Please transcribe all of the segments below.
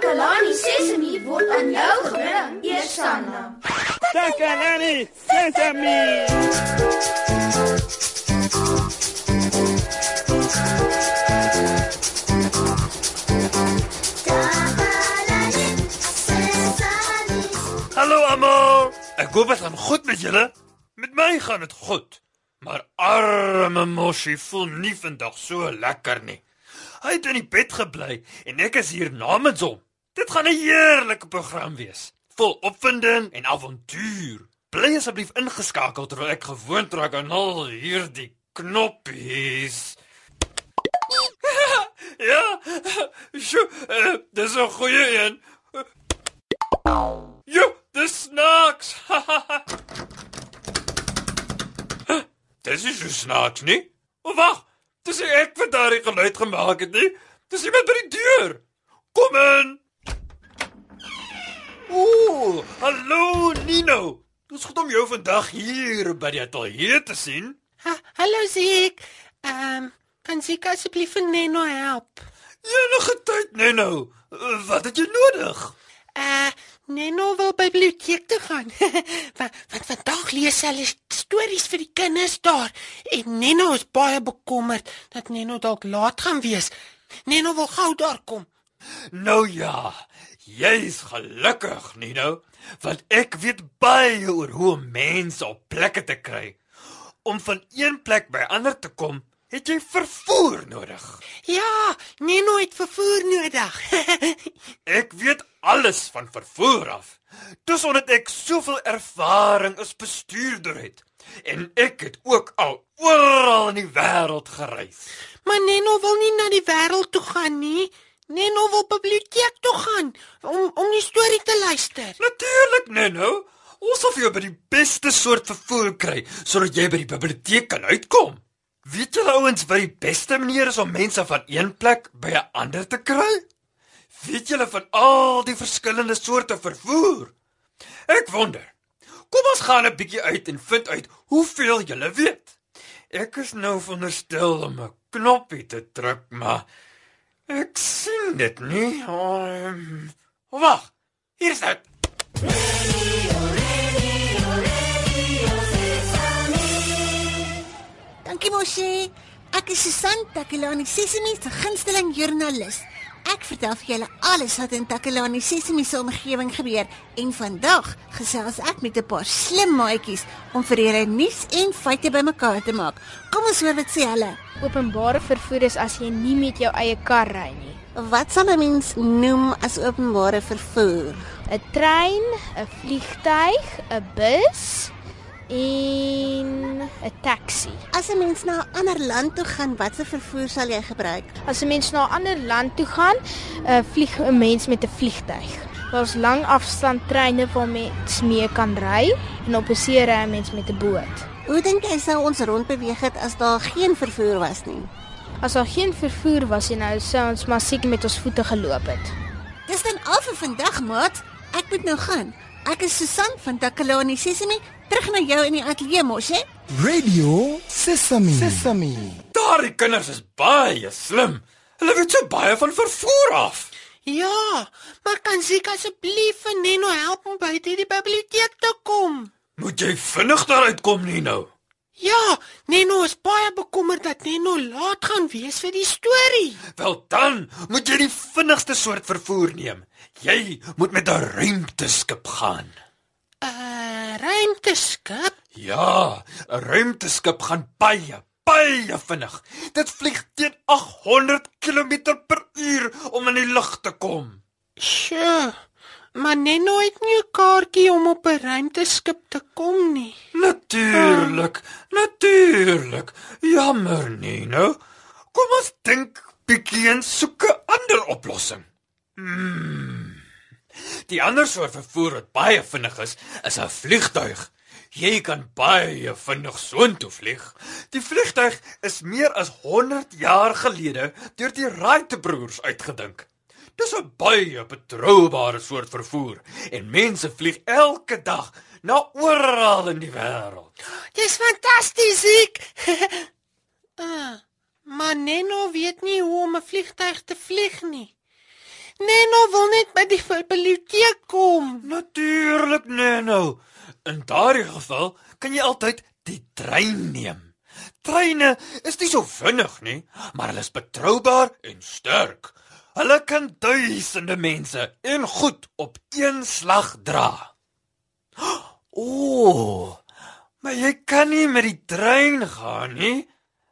Takalani Sesemi word aan jou gebring, Eersanna. Takalani Sesemi. Hallo almal. Ek hoop dit gaan goed met julle. Met my gaan dit goed. Maar arme Moshi voel nie vandag so lekker nie. Hy het in die bed gebly en ek is hier namens hom. Dit gaan 'n heerlike program wees, vol opwinding en avontuur. Bly asseblief ingeskakel terwyl ek gewoond raak aan al hierdie knoppies. ja, sjoe, uh, dis 'n goeie een. Jo, dis snaaks. dis is so snaaks nie. O wag, dis ek wat daardie geluid gemaak het nie. Dis iemand by die deur. Kom in. Ooh, hallo Nino. Dis goed om jou vandag hier by die ateljee te sien. Ha, hallo Ziek. Ehm, um, kan Ziek asseblief vir Neno help? Enige tyd, Nino. Wat het jy nodig? Uh, Neno wil by biblioteek toe gaan. want, want vandag lees hulle stories vir die kinders daar en Neno is baie bekommerd dat Neno dalk laat gaan wees. Neno wil gou daar kom. Nou ja, jy's gelukkig, Nino, want ek weet baie oor hoe om mense op plekke te kry. Om van een plek by ander te kom, het jy vervoer nodig. Ja, Neno het vervoer nodig. ek weet alles van vervoer af. Dis omdat ek soveel ervaring as bestuurder het en ek het ook al oral in die wêreld gereis. Maar Neno wil nie na die wêreld toe gaan nie. Neno wil biblioteek toe gaan om om die storie te luister. Natuurlik, Neno. Ons vir jou by die beste soort vervoer kry sodat jy by die biblioteek kan uitkom. Weet julle ouens wat die beste manier is om mense van een plek by 'n ander te kry? Weet julle van al die verskillende soorte vervoer? Ek wonder. Kom ons gaan 'n bietjie uit en vind uit hoeveel julle weet. Ek is nou veronderstel om 'n knoppie te druk, maar ek sien dit nie. Um, Wag. Hier is dit. Dankie Moshi. Ek is Susan Takelani Sesimi se gunsteling joernalis. Ek vertel vir julle alles wat in Takelani Sesimi se omgewing gebeur en vandag gesels ek met 'n paar slim maatjies om vir julle nuus en feite bymekaar te maak. Kom ons hoor wat sê hulle. Openbare vervoer is as jy nie met jou eie kar ry nie. Wat sal 'n mens noem as openbare vervoer? 'n Trein, 'n vliegtyg, 'n bus en 'n taxi. As 'n mens na 'n ander land toe gaan, watse vervoer sal jy gebruik? As 'n mens na 'n ander land toe gaan, uh, vlieg 'n mens met 'n vliegtyg. Daar's lang afstand treine waar mens mee kan ry en op 'n see ry mens met 'n boot. Hoe dink jy sou ons rondbeweeg het as daar geen vervoer was nie? As daar geen vervoer was nie, nou sou ons maar seker met ons voete geloop het. Dis dan al vir vandag, maat. Ek moet nou gaan. Ek is Susan van Takalani Sesimi, terug na jou in die ateljee mos, hè? Radio Sesame. Sesame. Daardie kinders is baie slim. Hulle weet so baie van vervoer af. Ja, maar kan Ziek asseblief vir Neno help om by die biblioteek te kom? Moet jy vinnig daar uitkom nie nou. Ja, Neno is baie bekommerd dat Neno laat gaan wees vir die storie. Wel dan, moet jy die vinnigste soort vervoer neem. Jy moet met 'n ruimteskip gaan. Ruimteskip? Ja, 'n ruimteskip gaan baie, baie vinnig. Dit vlieg teen 800 km/h om in die lug te kom. Sjoe. Maar Neno het nie 'n kaartjie om op 'n ruimteskip te kom nie. Natuurlik, natuurlik. Jammer, Nino. Kom ons dink bietjie en soek 'n ander oplossing. Hmm. Die ander soort vervoer wat baie vinnig is, is 'n vliegtuig. Jy kan baie vinnig soontoe vlieg. Die vliegtuig is meer as 100 jaar gelede deur die Wright broers uitgedink. Dis 'n baie betroubare soort vervoer en mense vlieg elke dag na oral in die wêreld. Dis fantasties, ek. ah, maar Neno weet nie hoe om 'n vliegtuig te vlieg nie. Neno wil net by die biblioteek kom. Natuurlik, Neno. In daardie geval kan jy altyd die trein neem. Treine is nie so vinnig nie, maar hulle is betroubaar en sterk. Hulle kan duisende mense en goed op een slag dra. O, oh, maar jy kan nie met die trein gaan nie.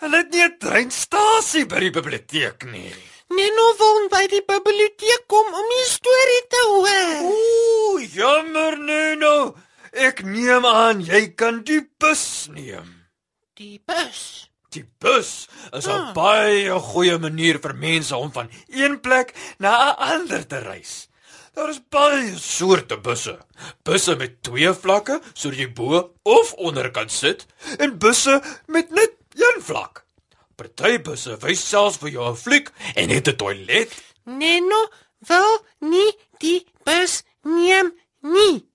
Hulle het nie 'n treinstasie by die biblioteek nie. Neno wil by die biblioteek kom om die storie te hoor. Ooh, jammer Neno. Ek neem aan jy kan die bus neem. Die bus. Die bus is 'n Ah. baie goeie manier vir mense om van een plek na 'n ander te reis. Daar is baie soorte busse. Busse met twee vlakke sodat jy bo of onder kan sit en busse met net een vlak. Party busse wys selfs vir jou 'n fliek en het 'n toilet. Neno wil nie die bus neem nie.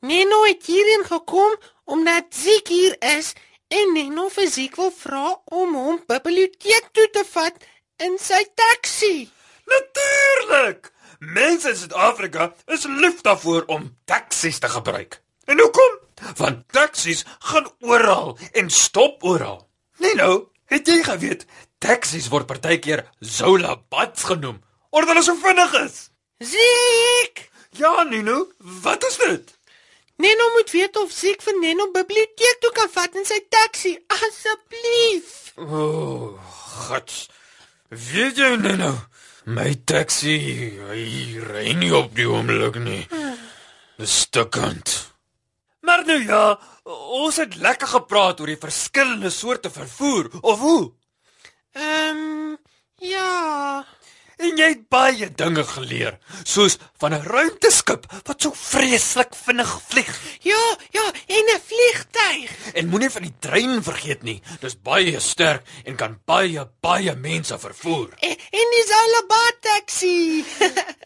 Neno het hierheen gekom omdat Ziek hier is en Neno vir Ziek wil vra om hom biblioteek toe te vat in sy taxi. Natuurlik. Mense in Suid-Afrika is lief daarvoor om taksies te gebruik. En hoekom? Want taksies gaan oral en stop oral. Nee nou, het jy geweet taksies word partykeer Zola Bats genoem omdat hulle so vinnig is? Ziek! Ja, Nino, wat is dit? Neno moet weet of Ziek vir Neno biblioteek toe kan vat in sy taxi. Asseblief. O, oh, God. Weet jy Nino, my taxi, hy ry nie op die oomblik nie. Dis stukkend. Maar nou ja, ons het lekker gepraat oor die verskillende soorte vervoer, of hoe? Ehm um, ja. En jy het baie dinge geleer, soos van 'n ruimteskip wat so vreeslik vinnig vlieg. Ja, ja, en 'n vliegtyg. En moenie van die trein vergeet nie. Dis baie sterk en kan baie baie mense vervoer. En, en die Zalabat taxi.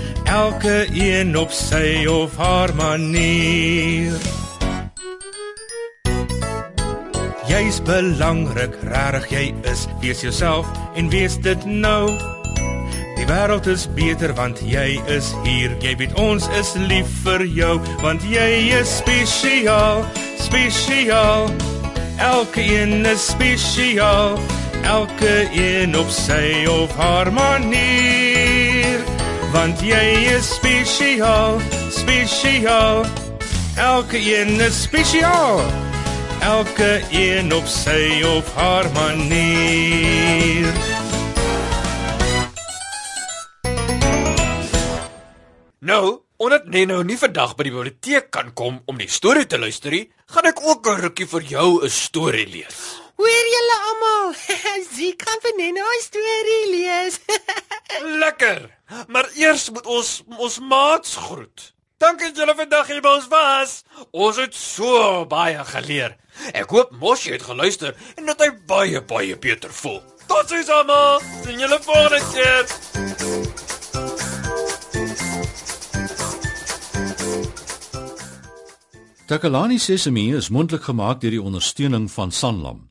elke een op sy of haar manier. Jy's belangrik, rarig jy is, wees jouself en wees dit nou. Die wêreld is beter want jy is hier. Jy weet ons is lief vir jou want jy is spesiaal, spesiaal. Elke een is spesiaal, elke een op sy of haar manier. Want jy is spesiaal, spesiaal. Elke een is spesiaal. Elke een op sy of haar manier. Nou, omdat Neno nie vandag by die biblioteek kan kom om die storie te luister nie, gaan ek ook 'n rukkie vir jou 'n storie lees. Hoor julle almal? Ziek gaan vir Neno 'n storie lees. Lekker. Maar eers moet ons ons maats groet. Dankie dat julle vandag hier by ons was. Ons het so baie geleer. Ek hoop Moshi het geluister en dat hy baie baie beter voel. Totsiens almal. Sien julle volgende keer. Takalani Sesemi is mondelik gemaak deur die ondersteuning van Sanlam.